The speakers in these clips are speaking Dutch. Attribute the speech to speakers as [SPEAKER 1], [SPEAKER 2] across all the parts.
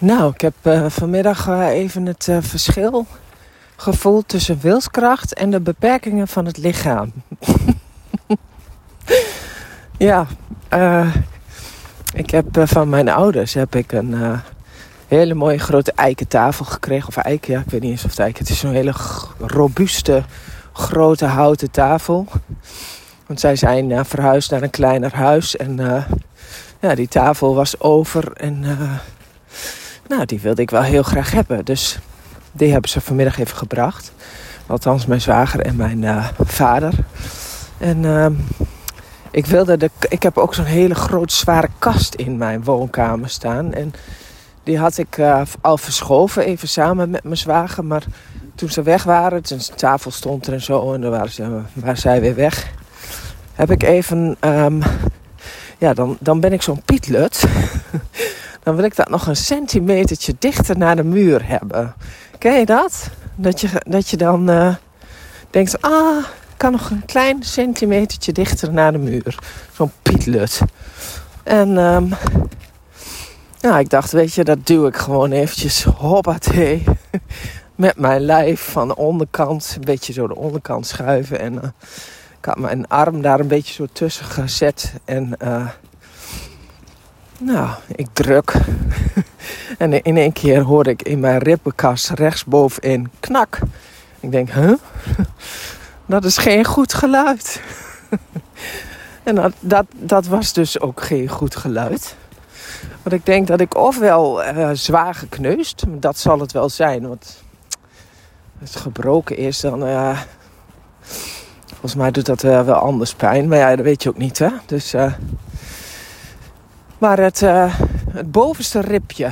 [SPEAKER 1] Nou, ik heb uh, vanmiddag uh, even het uh, verschil gevoeld tussen wilskracht en de beperkingen van het lichaam. ja, ik heb van mijn ouders heb ik een hele mooie grote eiken tafel gekregen. Of eiken, ja, ik weet niet eens of het eiken. Het is zo'n hele robuuste, grote houten tafel. Want zij zijn verhuisd naar een kleiner huis en ja, die tafel was over en nou, die wilde ik wel heel graag hebben. Dus die hebben ze vanmiddag even gebracht. Althans, mijn zwager en mijn uh, vader. En uh, ik wilde de. Ik heb ook zo'n hele grote zware kast in mijn woonkamer staan. En die had ik uh, al verschoven, even samen met mijn zwager. Maar toen ze weg waren, toen de tafel stond er en zo, en dan waren, ze, waren zij weer weg. Heb ik even. Um, ja, dan, dan ben ik zo'n pietlut. dan wil ik dat nog een centimetertje dichter naar de muur hebben. Ken je dat? Dat je, dat je dan uh, denkt, ah, kan nog een klein centimetertje dichter naar de muur. Zo'n pietlut. En um, ik dacht, weet je, dat duw ik gewoon eventjes, hoppatee. Met mijn lijf van de onderkant, een beetje zo de onderkant schuiven. En uh, ik had mijn arm daar een beetje zo tussen gezet. En uh, nou, ik druk. en in één keer hoorde ik in mijn ribbenkast rechtsbovenin knak. Ik denk, huh? Dat is geen goed geluid. en dat, dat, dat, was dus ook geen goed geluid. Want ik denk dat ik ofwel uh, zwaar gekneusd, dat zal het wel zijn. Want als het gebroken is, dan. Uh, volgens mij doet dat uh, wel anders pijn. Maar ja, dat weet je ook niet, hè? Dus. Maar het, uh, het bovenste ribje,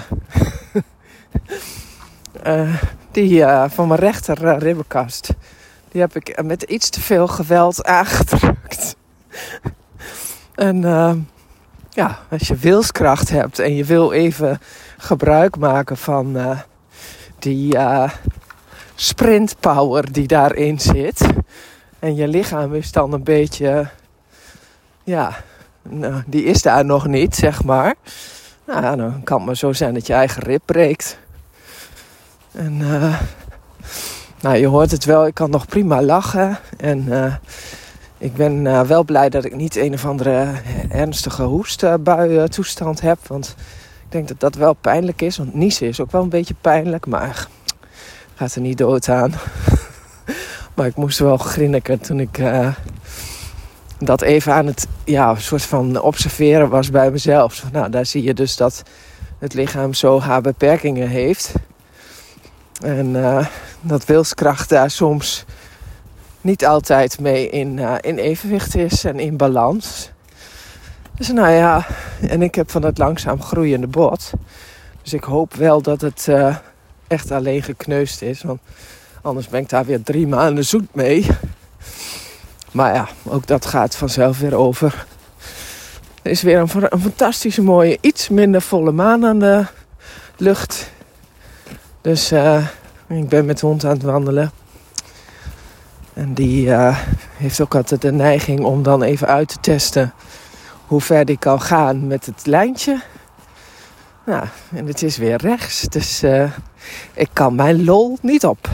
[SPEAKER 1] uh, die uh, van mijn rechter ribbenkast, die heb ik met iets te veel geweld aangedrukt. en ja, als je wilskracht hebt en je wil even gebruik maken van die sprintpower die daarin zit. En je lichaam is dan een beetje, ja, nou, die is daar nog niet, zeg maar. Nou, dan kan het maar zo zijn dat je eigen rib breekt. En uh, nou, je hoort het wel, ik kan nog prima lachen. En uh, ik ben uh, wel blij dat ik niet een of andere ernstige hoestbui toestand heb. Want ik denk dat dat wel pijnlijk is. Want niezen is ook wel een beetje pijnlijk, maar gaat er niet dood aan. maar ik moest wel grinniken toen ik dat even aan het ja, soort van observeren was bij mezelf. Nou, daar zie je dus dat het lichaam zo haar beperkingen heeft. En uh, dat wilskracht daar soms niet altijd mee in, uh, in evenwicht is en in balans. Dus nou ja, en ik heb van het langzaam groeiende bot. Dus ik hoop wel dat het uh, echt alleen gekneusd is. Want anders ben ik daar weer drie maanden zoet mee. Maar ja, ook dat gaat vanzelf weer over. Er is weer een, een fantastische mooie, iets minder volle maan aan de lucht. Dus uh, ik ben met de hond aan het wandelen. En die uh, heeft ook altijd de neiging om dan even uit te testen hoe ver die kan gaan met het lijntje. Nou, en het is weer rechts, dus uh, ik kan mijn lol niet op.